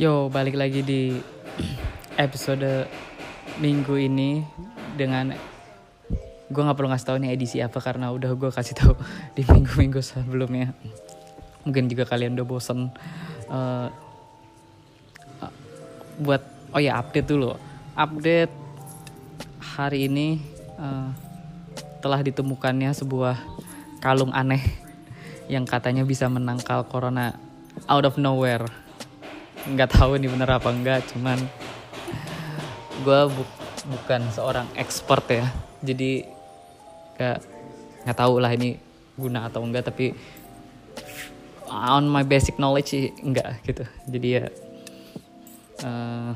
Yo, balik lagi di episode minggu ini dengan gue nggak perlu ngasih tahu ini edisi apa karena udah gue kasih tahu di minggu-minggu sebelumnya. Mungkin juga kalian udah bosen uh, buat oh ya update dulu. Update hari ini uh, telah ditemukannya sebuah kalung aneh yang katanya bisa menangkal corona out of nowhere nggak tahu ini bener apa enggak cuman gue bu bukan seorang expert ya. Jadi nggak nggak tahu lah ini guna atau enggak tapi on my basic knowledge sih enggak gitu. Jadi ya uh,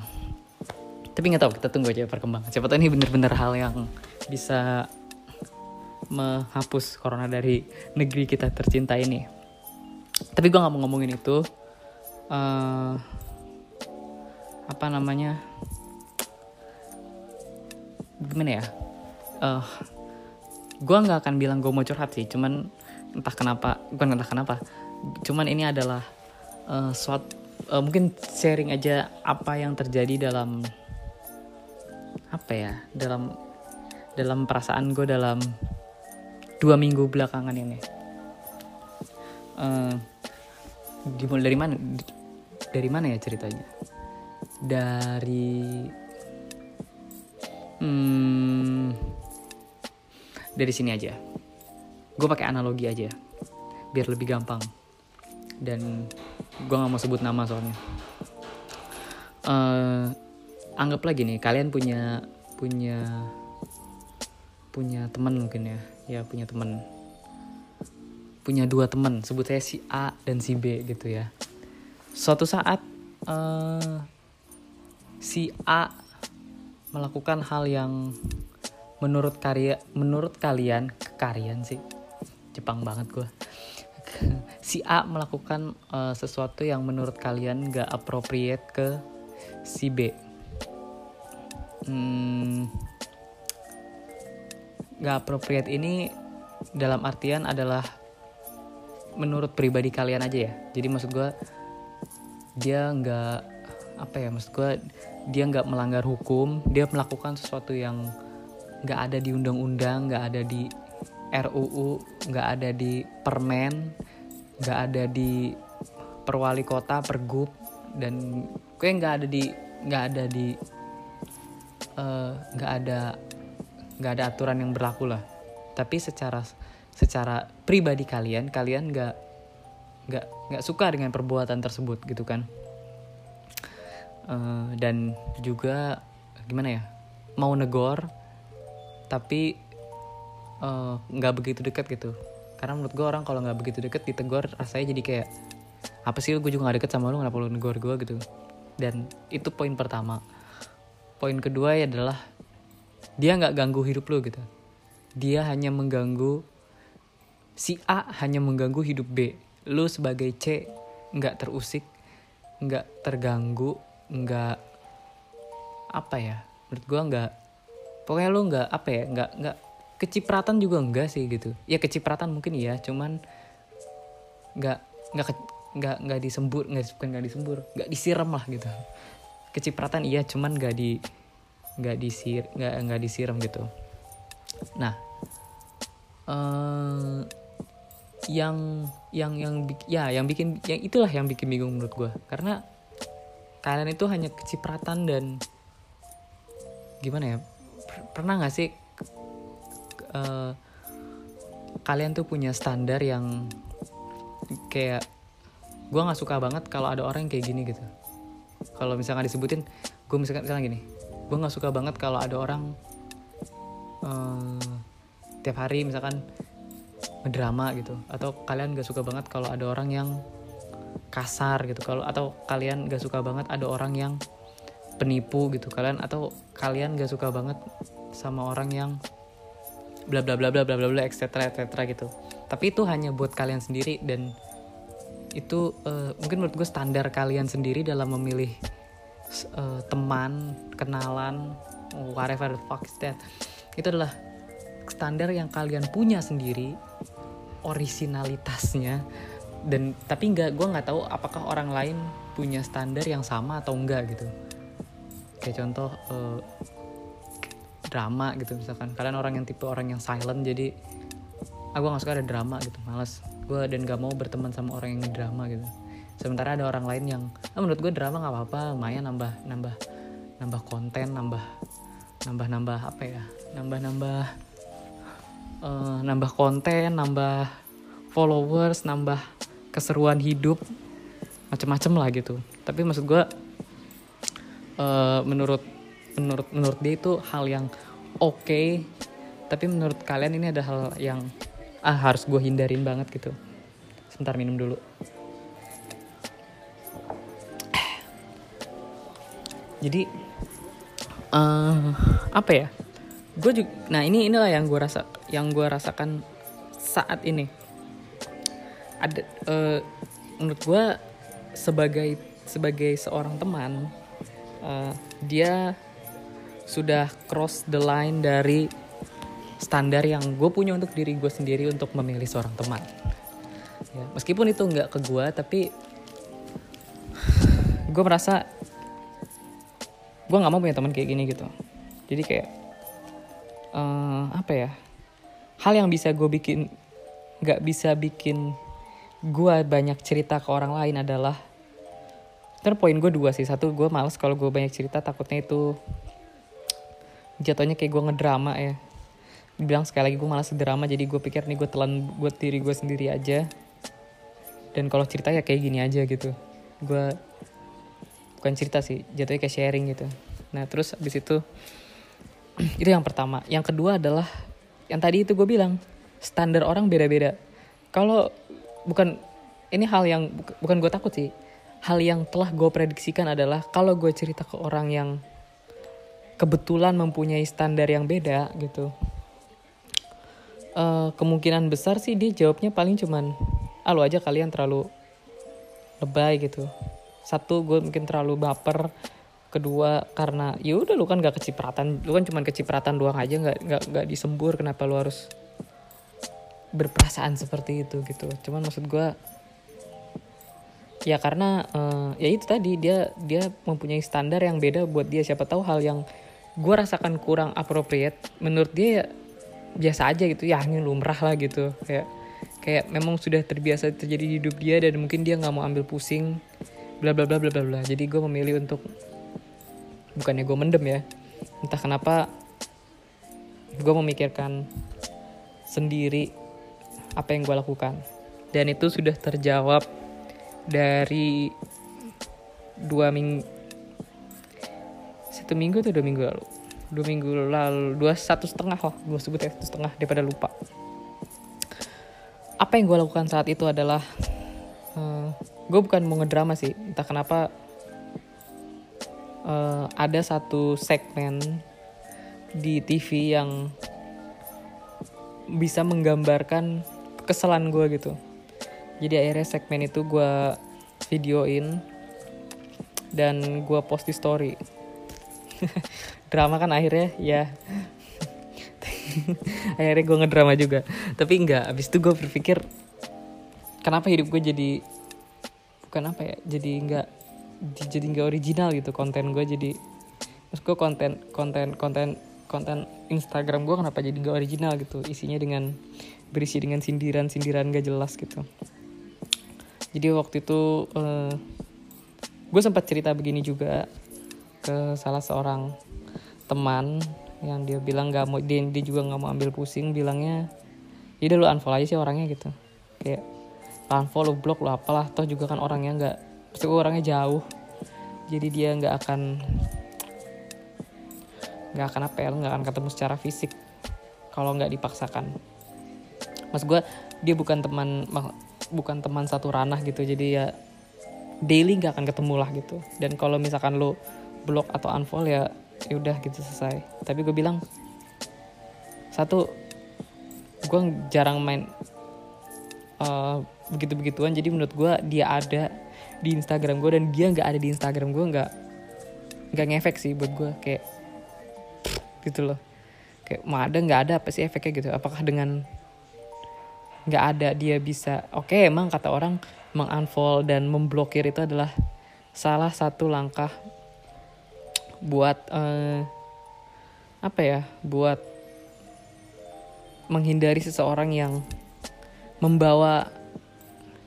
tapi nggak tahu kita tunggu aja perkembangan. Siapa tahu ini bener-bener hal yang bisa menghapus corona dari negeri kita tercinta ini. Tapi gue nggak mau ngomongin itu uh, apa namanya? Gimana ya? Uh, eh, gue nggak akan bilang gue mau curhat sih cuman entah kenapa bukan entah kenapa cuman ini adalah uh, suatu uh, mungkin sharing aja apa yang terjadi dalam apa ya dalam dalam perasaan gue dalam dua minggu belakangan ini. Uh, dimulai dari mana dari mana ya ceritanya? Dari hmm, dari sini aja. Gue pakai analogi aja biar lebih gampang. Dan gue nggak mau sebut nama soalnya. Uh, anggap lagi nih kalian punya punya punya teman mungkin ya. Ya punya teman. Punya dua teman sebut saya si A dan si B gitu ya suatu saat uh, si A melakukan hal yang menurut karya menurut kalian kalian sih. Jepang banget gue si A melakukan uh, sesuatu yang menurut kalian gak appropriate ke si B. Hmm, gak appropriate ini dalam artian adalah menurut pribadi kalian aja ya. Jadi maksud gue dia nggak apa ya maksud gue dia nggak melanggar hukum dia melakukan sesuatu yang nggak ada di undang-undang nggak ada di RUU nggak ada di permen nggak ada di perwali kota pergub dan gue nggak ada di nggak ada di eh, nggak uh, ada nggak ada aturan yang berlaku lah. Tapi secara secara pribadi kalian kalian nggak nggak nggak suka dengan perbuatan tersebut gitu kan. Uh, dan juga gimana ya mau negor tapi eh, nggak uh, begitu dekat gitu. Karena menurut gue orang kalau nggak begitu dekat ditegor rasanya jadi kayak apa sih gue juga gak deket sama lu kenapa lu negor gue gitu. Dan itu poin pertama. Poin kedua ya adalah dia nggak ganggu hidup lu gitu. Dia hanya mengganggu si A hanya mengganggu hidup B lu sebagai C nggak terusik nggak terganggu nggak apa ya menurut gue nggak pokoknya lu nggak apa ya nggak nggak kecipratan juga enggak sih gitu. Ya kecipratan mungkin iya cuman nggak nggak nggak nggak disembur nggak bukan nggak disembur nggak disiram lah gitu. Kecipratan iya cuman nggak di nggak disir nggak nggak disiram gitu. Nah uh, yang yang yang ya yang bikin yang itulah yang bikin bingung menurut gue karena kalian itu hanya kecipratan dan gimana ya pernah nggak sih uh, kalian tuh punya standar yang kayak gue nggak suka banget kalau ada orang yang kayak gini gitu. Kalau misalnya disebutin gue misalkan misalnya gini gue nggak suka banget kalau ada orang uh, tiap hari misalkan drama gitu. Atau kalian gak suka banget kalau ada orang yang kasar gitu. Kalau atau kalian gak suka banget ada orang yang penipu gitu. Kalian atau kalian gak suka banget sama orang yang bla bla bla bla bla bla bla etc etc gitu. Tapi itu hanya buat kalian sendiri dan itu uh, mungkin menurut gue standar kalian sendiri dalam memilih uh, teman kenalan whatever the fuck is that. Itu adalah standar yang kalian punya sendiri originalitasnya dan tapi nggak gue nggak tahu apakah orang lain punya standar yang sama atau enggak gitu. Kayak contoh eh, drama gitu misalkan. Kalian orang yang tipe orang yang silent jadi aku nggak suka ada drama gitu. Malas gue dan gak mau berteman sama orang yang drama gitu. Sementara ada orang lain yang ah, menurut gue drama nggak apa-apa lumayan nambah nambah nambah konten nambah nambah nambah apa ya nambah nambah eh, nambah konten nambah followers nambah keseruan hidup. Macem-macem lah gitu. Tapi maksud gue eh, menurut menurut menurut dia itu hal yang oke. Tapi menurut kalian ini ada hal yang ah harus gue hindarin banget gitu. Sebentar minum dulu. Jadi eh apa ya gue juga nah ini inilah yang gue rasa yang gue rasakan saat ini. Ada eh, menurut gue sebagai sebagai seorang teman eh, dia sudah cross the line dari standar yang gue punya untuk diri gue sendiri untuk memilih seorang teman. Ya, meskipun itu nggak ke gue tapi gue merasa gue nggak mau punya teman kayak gini gitu. Jadi kayak apa ya hal yang bisa gue bikin nggak bisa bikin gue banyak cerita ke orang lain adalah Ntar poin gue dua sih. Satu gue males kalau gue banyak cerita takutnya itu jatuhnya kayak gue ngedrama ya. Bilang sekali lagi gue malas drama jadi gue pikir nih gue telan buat diri gue sendiri aja. Dan kalau cerita ya kayak gini aja gitu. Gue bukan cerita sih jatuhnya kayak sharing gitu. Nah terus abis itu itu yang pertama. Yang kedua adalah yang tadi itu gue bilang standar orang beda-beda. Kalau bukan ini hal yang buk- bukan gue takut sih. Hal yang telah gue prediksikan adalah kalau gue cerita ke orang yang kebetulan mempunyai standar yang beda gitu eh, kemungkinan besar sih dia jawabnya paling cuman ah lu aja kalian terlalu lebay gitu. Satu gue mungkin terlalu baper kedua karena ya udah lu kan gak kecipratan lu kan cuman kecipratan doang aja nggak nggak nggak disembur kenapa lu harus berperasaan seperti itu gitu. Cuman maksud gue ya karena eh, ya itu tadi dia dia mempunyai standar yang beda buat dia. Siapa tahu hal yang gue rasakan kurang appropriate menurut dia ya biasa aja gitu ya ini lumrah lah gitu. Kayak kayak memang sudah terbiasa terjadi di hidup dia dan mungkin dia nggak mau ambil pusing bla bla bla bla bla jadi gue memilih untuk bukannya gue mendem ya. Entah kenapa gue memikirkan sendiri apa yang gue lakukan. Dan itu sudah terjawab dari dua minggu satu minggu atau dua minggu lalu? Dua minggu lalu dua satu setengah lah gue sebut ya satu setengah daripada lupa. Apa yang gue lakukan saat itu adalah gue bukan mau ngedrama sih. Entah kenapa eh, ada satu segmen di TV yang bisa menggambarkan kekesalan gue gitu. Jadi akhirnya segmen itu gue videoin dan gue post di story. Drama kan akhirnya ya. Akhirnya gue ngedrama juga. Tapi enggak abis itu gue berpikir kenapa hidup gue jadi bukan apa ya jadi enggak jadi enggak original gitu konten gue jadi terus gue konten konten konten konten Instagram gue kenapa jadi enggak original gitu? Isinya dengan berisi dengan sindiran sindiran gak jelas gitu. Jadi waktu itu eh, gue sempat cerita begini juga ke salah seorang teman yang dia bilang nggak mau dia, dia juga nggak mau ambil pusing bilangnya ya udah lu unfollow aja sih orangnya gitu. Kayak unfollow lu blok lu apalah toh juga kan orangnya nggak pasti orangnya jauh. Jadi dia nggak akan nggak akan apa ya nggak akan ketemu secara fisik kalau nggak dipaksakan. Mas gue dia bukan teman bukan teman satu ranah gitu. Jadi ya daily nggak akan ketemu lah gitu. Dan kalau misalkan lo blok atau unfollow ya ya udah gitu selesai. Tapi gue bilang satu gue jarang main begitu begituan jadi menurut gue dia ada di Instagram gue dan dia nggak ada di Instagram gue nggak nggak ngefek sih buat gue kayak gitu loh. Kayak mau ada nggak ada? Apa sih efeknya? Gitu. Apakah dengan nggak ada dia bisa? Oke emang kata orang mengunfollow dan memblokir itu adalah salah satu langkah buat eh, apa ya? Buat menghindari seseorang yang membawa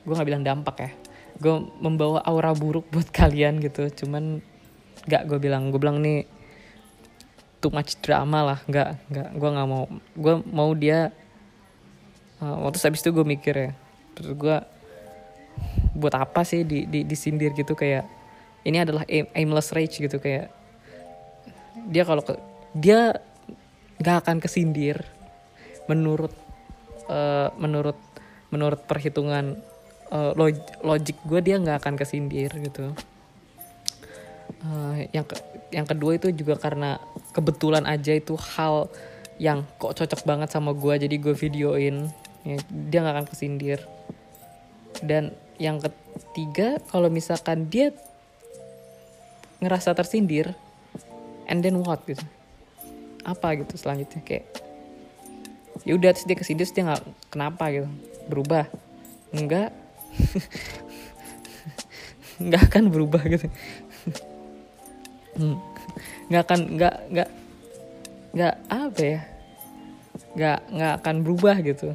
gue nggak bilang dampak ya. Gue membawa aura buruk buat kalian gitu. Cuman nggak gue bilang. Gue bilang nih too much drama lah. Nggak nggak. Gue nggak mau. Gue mau dia uh, waktu habis itu gue mikir ya. Terus gue buat apa sih di, di disindir gitu kayak ini adalah aim, aimless rage gitu kayak dia kalau ke, dia nggak akan kesindir menurut uh, menurut menurut perhitungan uh, log, logik gue dia nggak akan kesindir gitu. Uh, yang ke, yang kedua itu juga karena kebetulan aja itu hal yang kok cocok banget sama gue jadi gue videoin. Ya, dia nggak akan kesindir. Dan yang ketiga kalau misalkan dia ngerasa tersindir and then what gitu? Apa gitu selanjutnya? Kayak ya udah terus dia kesindir terus dia nggak kenapa gitu? Berubah? Enggak nggak akan berubah gitu. Hmm. nggak akan nggak nggak nggak apa ya? Nggak nggak akan berubah gitu.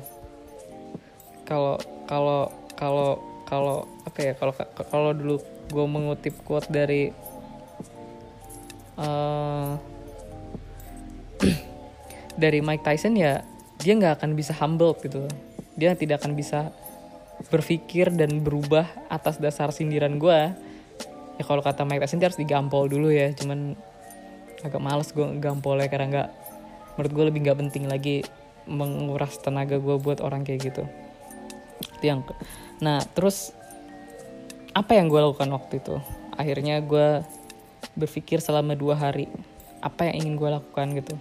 Kalau kalau kalau kalau apa ya? Kalau kalau dulu gue mengutip quote dari uh, dari Mike Tyson ya dia nggak akan bisa humble gitu. Dia tidak akan bisa berpikir dan berubah atas dasar sindiran gue ya kalau kata Mike Tyson harus digampol dulu ya cuman agak males gue gampol ya karena nggak menurut gue lebih nggak penting lagi menguras tenaga gue buat orang kayak gitu. Itu yang nah terus apa yang gue lakukan waktu itu? Akhirnya gue berpikir selama dua hari apa yang ingin gue lakukan gitu?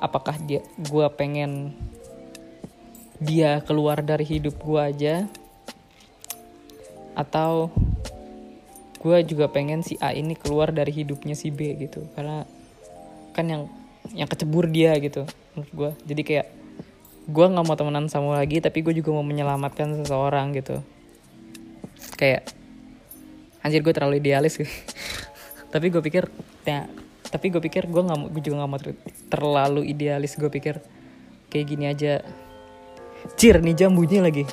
Apakah dia gue pengen dia keluar dari hidup gue aja atau gue juga pengen si A ini keluar dari hidupnya si B gitu. Karena kan yang yang kecebur dia gitu menurut gue jadi kayak gue nggak mau temenan sama lagi tapi gue juga mau menyelamatkan seseorang gitu. Kayak anjir gue terlalu idealis gitu. tapi gue pikir ya tapi gue pikir gue nggak gue juga nggak mau terlalu idealis. Gue pikir kayak gini aja. Cir nih jam bunyi lagi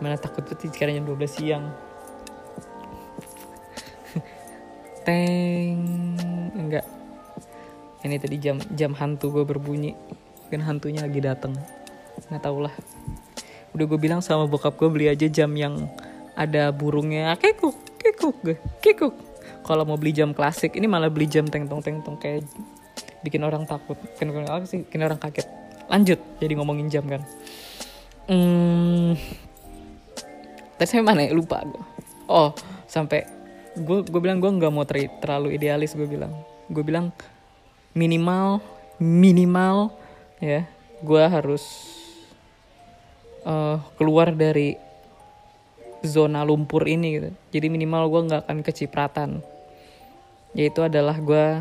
mana takut banget sekarang jam 12 siang. Teng. Enggak. Ini tadi jam jam hantu gue berbunyi. Kan hantunya lagi datang nggak tau lah udah gue bilang sama bokap gue beli aja jam yang ada burungnya. Kekuk kekuk gue kekuk. Kalau mau beli jam klasik ini malah beli jam teng tong teng tong kayak bikin orang takut. Bikin bikin orang kaget. Lanjut jadi ngomongin jam kan. Hmm, tadi saya mana ya? Lupa gue oh sampai gue gue bilang gue nggak mau ter terlalu idealis gue bilang. Gue bilang minimal minimal ya gue harus uh, keluar dari zona lumpur ini gitu. Jadi minimal gue nggak akan kecipratan. Yaitu adalah gue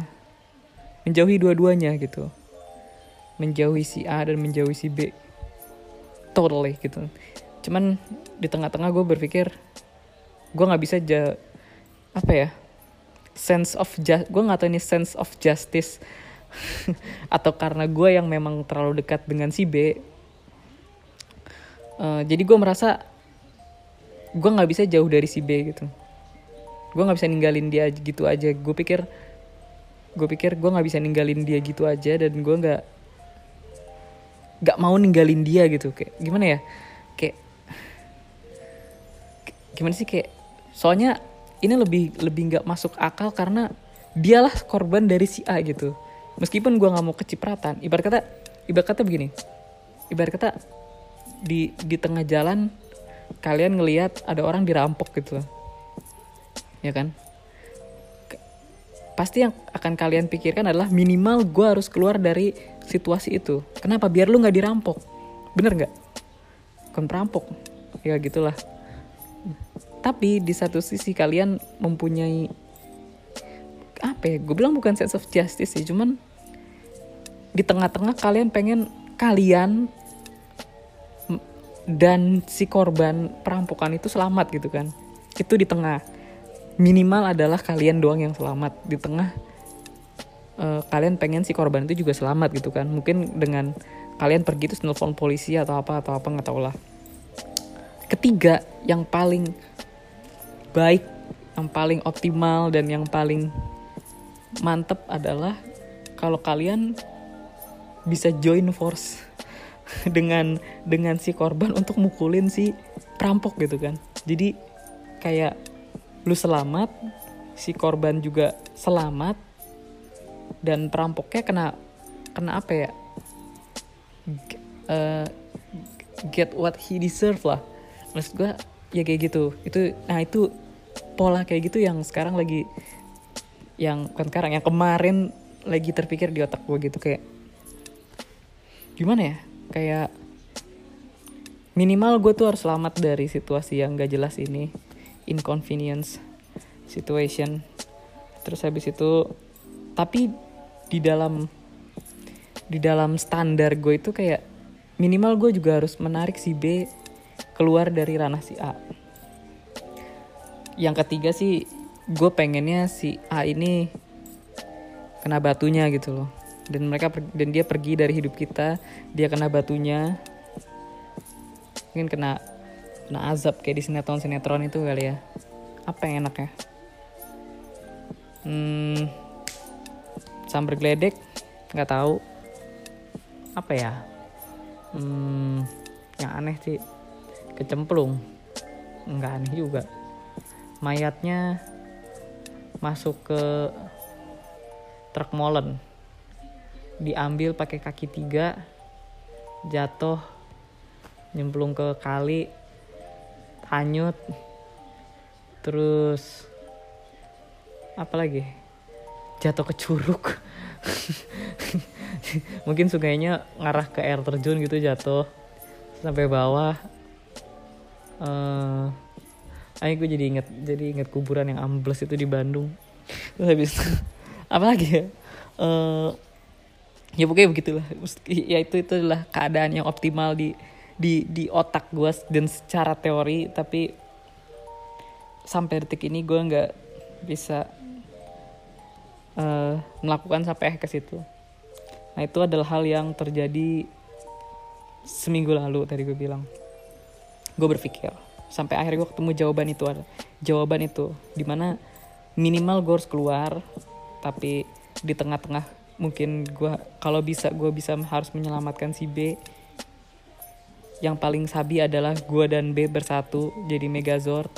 menjauhi dua-duanya gitu. Menjauhi si A dan menjauhi si B. Totally gitu cuman di tengah-tengah gue berpikir gue nggak bisa ja apa ya sense of just gue nggak tahu ini sense of justice atau karena gue yang memang terlalu dekat dengan si B. Uh, jadi gue merasa gue nggak bisa jauh dari si B gitu. Gue nggak bisa ninggalin dia gitu aja. Gue pikir gue pikir gue nggak bisa ninggalin dia gitu aja dan gue nggak nggak mau ninggalin dia gitu. Kayak gimana ya gimana sih kayak soalnya ini lebih lebih nggak masuk akal karena dialah korban dari si A gitu. Meskipun gue nggak mau kecipratan ibarat kata ibarat kata begini ibarat kata di di tengah jalan kalian ngelihat ada orang dirampok gitu ya kan? Pasti yang akan kalian pikirkan adalah minimal gue harus keluar dari situasi itu. Kenapa? Biar lu nggak dirampok. Bener nggak? Bukan perampok. Ya gitulah tapi di satu sisi kalian mempunyai apa ya gue bilang bukan sense of justice sih cuman di tengah-tengah kalian pengen kalian dan si korban perampokan itu selamat gitu kan. Itu di tengah. Minimal adalah kalian doang yang selamat. Di tengah uh, kalian pengen si korban itu juga selamat gitu kan. Mungkin dengan kalian pergi terus nelfon polisi atau apa atau apa nggak tau lah. Ketiga yang paling baik yang paling optimal dan yang paling mantep adalah kalau kalian bisa join force dengan dengan si korban untuk mukulin si perampok gitu kan. Jadi kayak lu selamat si korban juga selamat dan perampoknya kena kena apa ya? G uh, get what he deserve lah. Maksud gue ya kayak gitu. Itu nah itu pola kayak gitu yang sekarang lagi yang kan sekarang yang kemarin lagi terpikir di otak gue gitu kayak gimana ya? Kayak minimal gue tuh harus selamat dari situasi yang gak jelas ini. Inconvenience situation. Terus habis itu tapi di dalam di dalam standar gue itu kayak minimal gue juga harus menarik si B keluar dari ranah si A. Yang ketiga sih gue pengennya si A ini kena batunya gitu loh. Dan mereka dan dia pergi dari hidup kita dia kena batunya. Mungkin kena kena azab kayak di sinetron sinetron itu kali ya. Apa yang enak ya hmm, sambar geledek? Nggak tahu. Apa ya? Hmm, yang aneh sih kecemplung. Nggak aneh juga. Mayatnya masuk ke truk molen. Diambil pakai kaki tiga jatuh nyemplung ke kali hanyut terus apa lagi? Jatuh ke curug. Mungkin sungainya ngarah ke air terjun gitu jatuh sampai bawah uh, ayo gue jadi inget jadi inget kuburan yang ambles itu di Bandung. Terus habis apa lagi ya? Uh, ya pokoknya begitulah. Ya itu itu adalah keadaan yang optimal di di di otak gue dan secara teori tapi sampai detik ini gue nggak bisa uh, melakukan sampai ke situ. Nah itu adalah hal yang terjadi seminggu lalu tadi gue bilang gue berpikir sampai akhirnya gue ketemu jawaban itu jawaban itu di mana minimal gue harus keluar tapi di tengah-tengah mungkin gue kalau bisa gue bisa harus menyelamatkan si B. Yang paling sabi adalah gue dan B bersatu jadi Megazord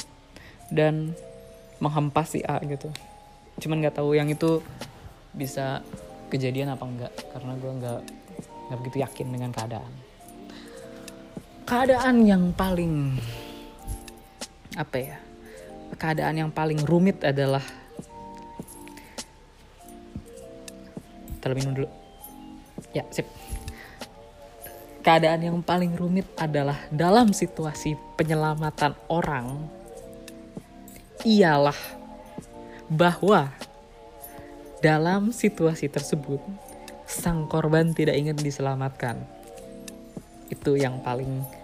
dan menghempas si A gitu. Cuman nggak tahu yang itu bisa kejadian apa enggak karena gue nggak nggak begitu yakin dengan keadaan keadaan yang paling apa ya keadaan yang paling rumit adalah terlebih dulu. Ya sip. Keadaan yang paling rumit adalah dalam situasi penyelamatan orang ialah bahwa dalam situasi tersebut sang korban tidak ingin diselamatkan. Itu yang paling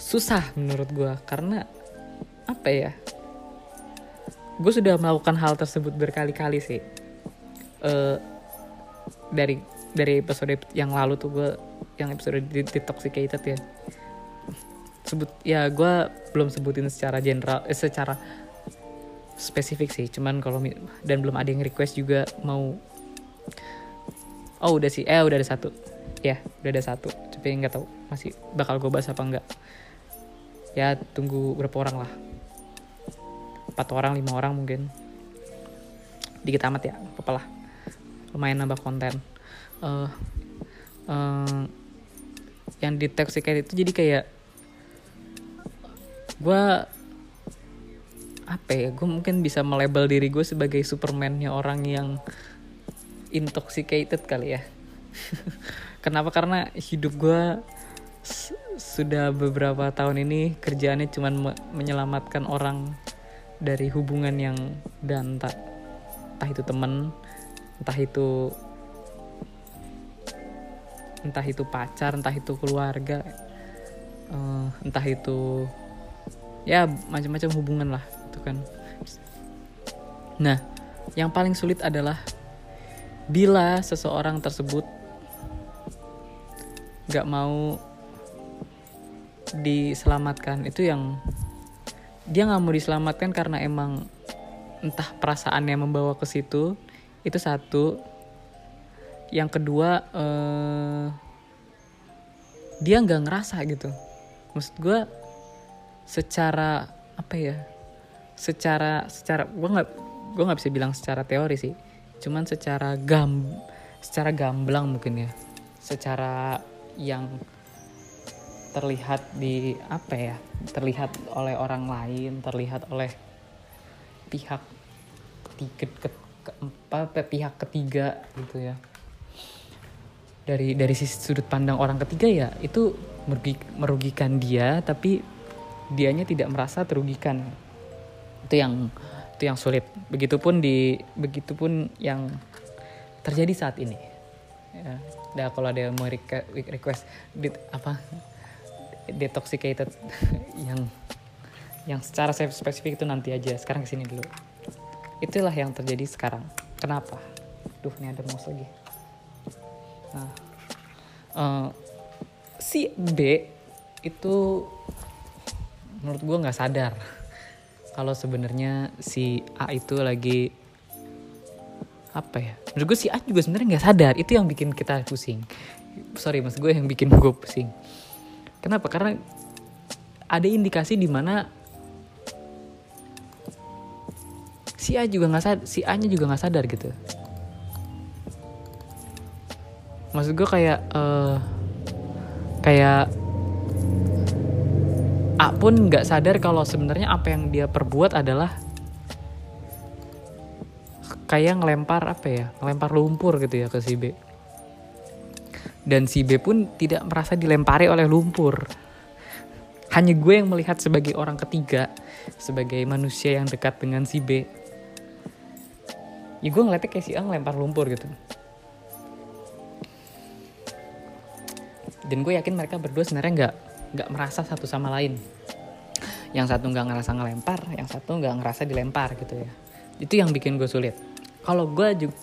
susah menurut gue karena apa ya? Gue sudah melakukan hal tersebut berkali-kali sih. Uh, dari dari episode yang lalu tuh gue yang episode di, di toxicated ya. Sebut ya gue belum sebutin secara general eh, secara spesifik sih. Cuman kalau dan belum ada yang request juga mau oh udah sih eh udah ada satu. Ya udah ada satu. Tapi nggak tahu masih bakal gue bahas apa enggak ya tunggu berapa orang lah. Empat orang lima orang mungkin. Dikit amat ya apa lah. Lumayan nambah konten. Uh, uh, yang di toxic itu jadi kayak gue apa ya gue mungkin bisa melabel diri gue sebagai supermannya orang yang intoxicated kali ya. Kenapa? Karena hidup gue sudah beberapa tahun ini kerjaannya cuma me menyelamatkan orang dari hubungan yang dan entah, itu temen entah itu entah itu pacar entah itu keluarga uh, entah itu ya macam-macam hubungan lah itu kan. Nah yang paling sulit adalah bila seseorang tersebut nggak mau diselamatkan. Itu yang dia nggak mau diselamatkan karena emang entah perasaannya membawa ke situ. Itu satu. Yang kedua eh, dia nggak ngerasa gitu. Maksud gue secara apa ya secara secara gue nggak gue nggak bisa bilang secara teori sih. Cuman secara gam secara gamblang mungkin ya. Secara yang terlihat di apa ya terlihat oleh orang lain terlihat oleh pihak ketiga ke, keempat pihak ketiga gitu ya. Dari dari sisi sudut pandang orang ketiga ya itu merugi, merugikan dia tapi dianya tidak merasa terugikan. Itu yang itu yang sulit. Begitupun di begitupun yang terjadi saat ini. Ya Nah, kalau ada yang mau request di, apa detoxicated yang yang secara spesifik itu nanti aja sekarang ke sini dulu. Itulah yang terjadi sekarang. Kenapa? Duh ini ada mouse lagi. Nah uh, si B itu menurut gue nggak sadar kalau sebenarnya si A itu lagi apa ya? Menurut gue si A juga sebenarnya nggak sadar. Itu yang bikin kita pusing. Sorry mas gue yang bikin gue pusing kenapa? Karena ada indikasi di mana si A juga nggak sadar si A nya juga nggak sadar gitu. Maksud gue kayak uh, kayak A pun nggak sadar kalau sebenarnya apa yang dia perbuat adalah kayak ngelempar apa ya ngelempar lumpur gitu ya ke si B dan si B pun tidak merasa dilempari oleh lumpur. Hanya gue yang melihat sebagai orang ketiga sebagai manusia yang dekat dengan si B. Ya gue ngeliatnya kayak si A ngelempar lumpur gitu. Dan gue yakin mereka berdua sebenarnya nggak nggak merasa satu sama lain. Yang satu nggak ngerasa ngelempar yang satu nggak ngerasa dilempar gitu ya. Itu yang bikin gue sulit. Kalau gue juga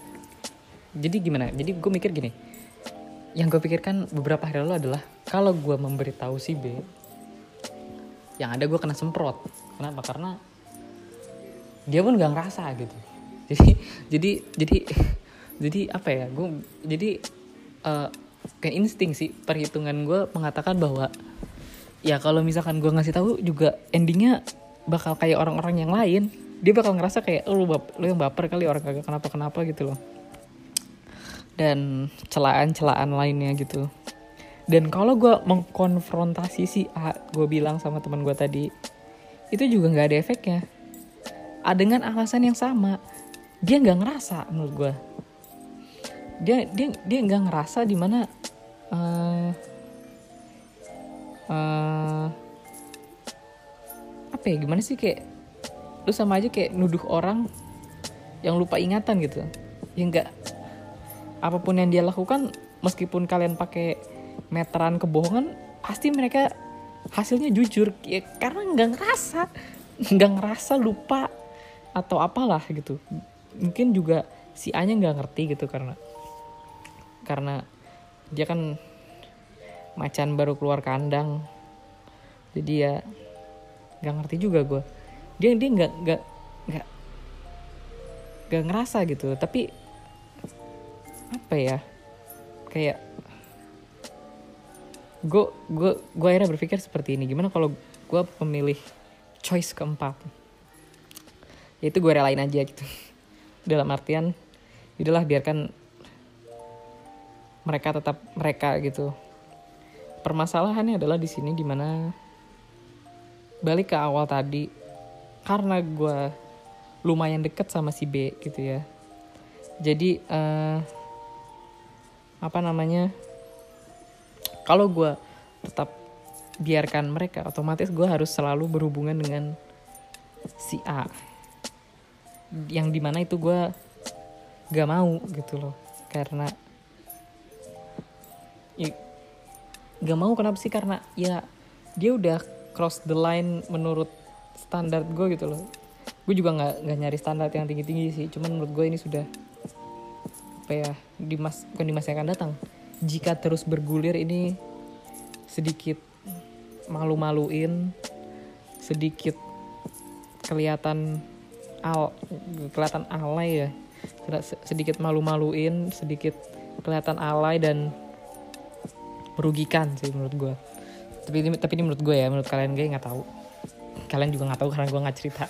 jadi gimana? Jadi gue mikir gini yang gue pikirkan beberapa hari lalu adalah kalau gue memberitahu si B yang ada gue kena semprot. Kenapa? Karena dia pun gak ngerasa gitu. Jadi jadi jadi jadi apa ya? Gue jadi uh, kayak insting sih perhitungan gue mengatakan bahwa ya kalau misalkan gue ngasih tahu juga endingnya bakal kayak orang-orang yang lain. Dia bakal ngerasa kayak lu lu yang baper kali orang kagak kenapa kenapa gitu loh dan celaan-celaan lainnya gitu. Dan kalau gue mengkonfrontasi si A gue bilang sama teman gue tadi itu juga nggak ada efeknya. Dengan alasan yang sama. Dia nggak ngerasa menurut gue dia dia dia nggak ngerasa di mana uh, uh, apa ya gimana sih kayak lu sama aja kayak nuduh orang yang lupa ingatan gitu. Ya enggak apa pun yang dia lakukan meskipun kalian pakai meteran kebohongan pasti mereka hasilnya jujur. Ya karena nggak ngerasa nggak ngerasa lupa atau apalah gitu. Mungkin juga si A nya nggak ngerti gitu karena karena dia kan macan baru keluar kandang. Jadi ya nggak ngerti juga gue dia dia nggak nggak nggak nggak ngerasa gitu. Tapi apa ya? Kayak gue gue gue akhirnya berpikir seperti ini. Gimana kalau gue pemilih choice keempat? Ya itu gue relain aja gitu. Dalam artian udahlah biarkan mereka tetap mereka gitu. Permasalahannya adalah di sini di mana balik ke awal tadi. Karena gue lumayan deket sama si B gitu ya. Jadi uh, apa namanya kalau gue tetap biarkan mereka otomatis gue harus selalu berhubungan dengan si A. Yang di mana itu gue gak mau gitu loh karena ya, gak mau kenapa sih? Karena ya dia udah cross the line menurut standar gue gitu loh. Gue juga nggak nggak nyari standar yang tinggi tinggi sih cuman menurut gue ini sudah apa ya di mas bukan di masa yang akan datang. Jika terus bergulir ini sedikit malu-maluin sedikit kelihatan al kelihatan alay ya. Sedikit malu-maluin sedikit kelihatan alay dan merugikan sih menurut gue tapi ini tapi ini menurut gue ya menurut kalian gue nggak tahu. Kalian juga nggak tahu karena gue nggak cerita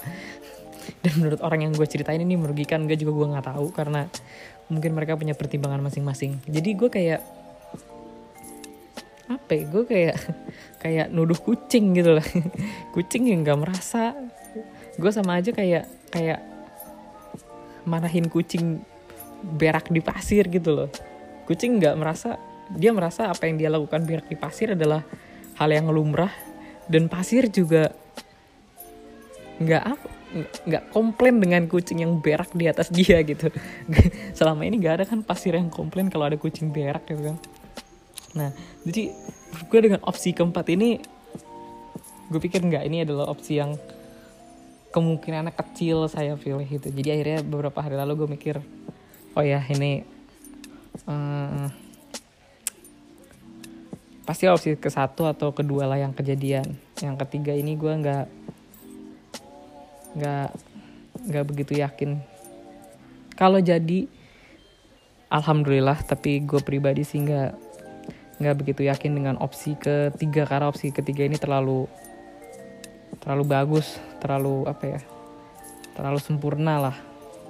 dan menurut orang yang gue ceritain ini merugikan gue juga gue nggak tahu karena mungkin mereka punya pertimbangan masing-masing. Jadi gue kayak apa ya gue kayak kayak nuduh kucing gitu lah. Kucing yang nggak merasa. Gue sama aja kayak kayak marahin kucing berak di pasir gitu loh. Kucing nggak merasa dia merasa apa yang dia lakukan berak di pasir adalah hal yang lumrah. Dan pasir juga nggak apa nggak komplain dengan kucing yang berak di atas dia gitu. Selama ini nggak ada kan pasir yang komplain kalau ada kucing berak gitu kan. Nah jadi gue dengan opsi keempat ini gue pikir nggak ini adalah opsi yang kemungkinannya kecil saya pilih itu jadi akhirnya beberapa hari lalu gue mikir oh ya ini um, pasti opsi ke satu atau kedua lah yang kejadian. Yang ketiga ini gue nggak nggak nggak begitu yakin. Kalau jadi alhamdulillah tapi gue pribadi sih nggak nggak begitu yakin dengan opsi ketiga karena opsi ketiga ini terlalu terlalu bagus terlalu apa ya terlalu sempurna lah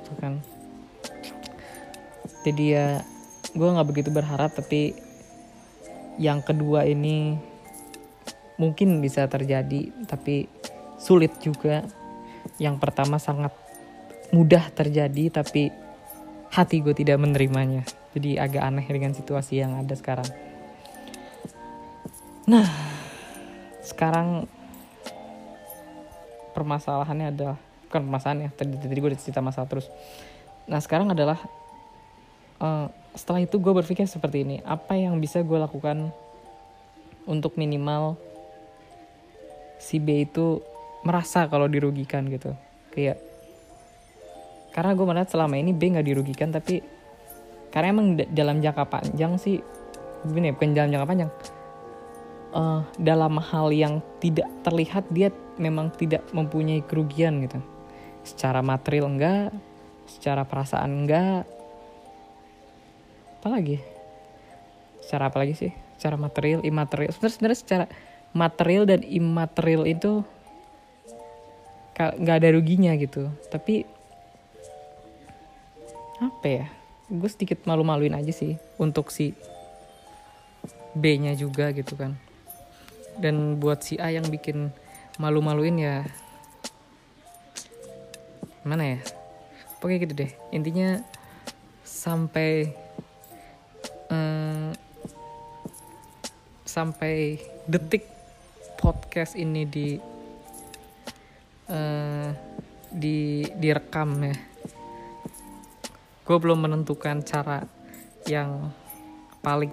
gitu kan. Jadi ya gue nggak begitu berharap tapi yang kedua ini mungkin bisa terjadi tapi sulit juga yang pertama sangat mudah terjadi tapi hati gue tidak menerimanya. Jadi agak aneh dengan situasi yang ada sekarang. Nah sekarang permasalahannya adalah bukan permasalahan ya tadi tadi gue udah cerita masalah terus. Nah sekarang adalah uh, setelah itu gue berpikir seperti ini apa yang bisa gue lakukan untuk minimal si B itu merasa kalau dirugikan gitu. Kayak karena gue melihat selama ini B nggak dirugikan tapi karena emang dalam jangka panjang sih gini ya bukan dalam jangka panjang uh, dalam hal yang tidak terlihat dia memang tidak mempunyai kerugian gitu. Secara material enggak secara perasaan enggak. Apalagi secara apa lagi sih? Secara material imaterial. Sebenarnya secara material dan imaterial itu nggak ada ruginya gitu. Tapi apa ya? Gue sedikit malu-maluin aja sih untuk si B-nya juga gitu kan. Dan buat si A yang bikin malu-maluin ya mana ya? Pokoknya gitu deh. Intinya sampai um, sampai detik podcast ini di uh, di direkam ya. Gue belum menentukan cara yang paling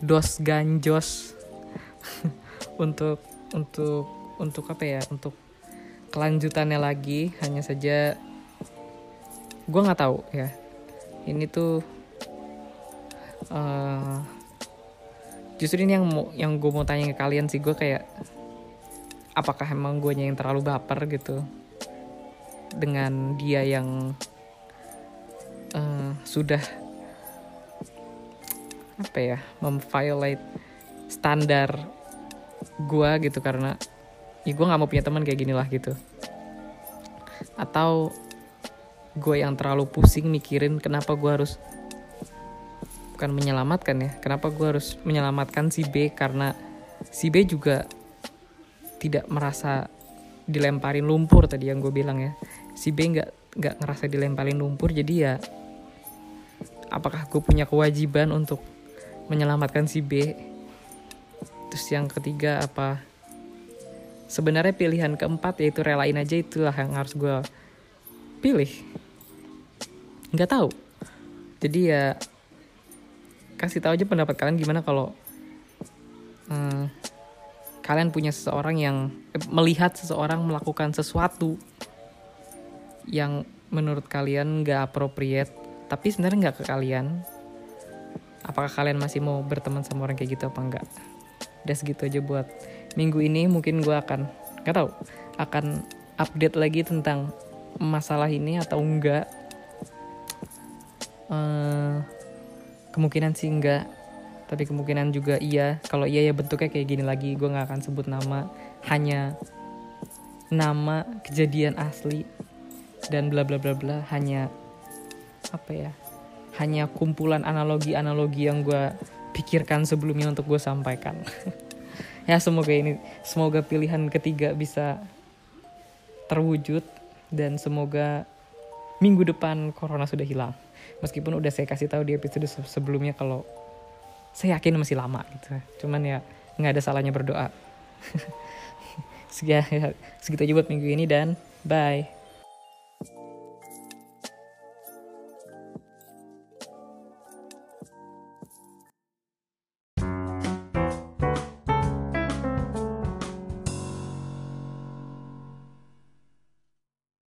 dos ganjos untuk untuk untuk apa ya? Untuk kelanjutannya lagi hanya saja gue nggak tahu ya. Ini tuh uh, justru ini yang mau yang gue mau tanya ke kalian sih. Gue kayak apakah emang gue yang terlalu baper gitu dengan dia yang uh, sudah apa ya memviolate standar gue gitu karena ya gue nggak mau punya teman kayak gini lah gitu. Atau gue yang terlalu pusing mikirin kenapa gue harus bukan menyelamatkan ya kenapa gue harus menyelamatkan si B karena si B juga tidak merasa dilemparin lumpur tadi yang gue bilang ya. Si B nggak nggak ngerasa dilemparin lumpur jadi ya apakah gue punya kewajiban untuk menyelamatkan si B? Terus yang ketiga apa? Sebenarnya pilihan keempat yaitu relain aja itulah yang harus gue pilih. Nggak tahu. Jadi ya kasih tahu aja pendapat kalian gimana kalau hmm, kalian punya seseorang yang eh, melihat seseorang melakukan sesuatu yang menurut kalian nggak appropriate tapi sebenarnya nggak ke kalian. Apakah kalian masih mau berteman sama orang kayak gitu apa enggak udah segitu aja buat minggu ini. Mungkin gue akan nggak tahu akan update lagi tentang masalah ini atau enggak Eh, kemungkinan sih enggak tapi kemungkinan juga iya. Kalau iya ya bentuknya kayak gini lagi. Gue nggak akan sebut nama. Hanya nama kejadian asli dan bla bla bla bla. Hanya apa ya hanya kumpulan analogi-analogi yang gue pikirkan sebelumnya untuk gue sampaikan. Ya semoga ini semoga pilihan ketiga bisa terwujud dan semoga minggu depan corona sudah hilang. Meskipun udah saya kasih tahu di episode sebelumnya kalau saya yakin masih lama gitu. Cuman ya nggak ada salahnya berdoa. Segitu aja buat minggu ini dan bye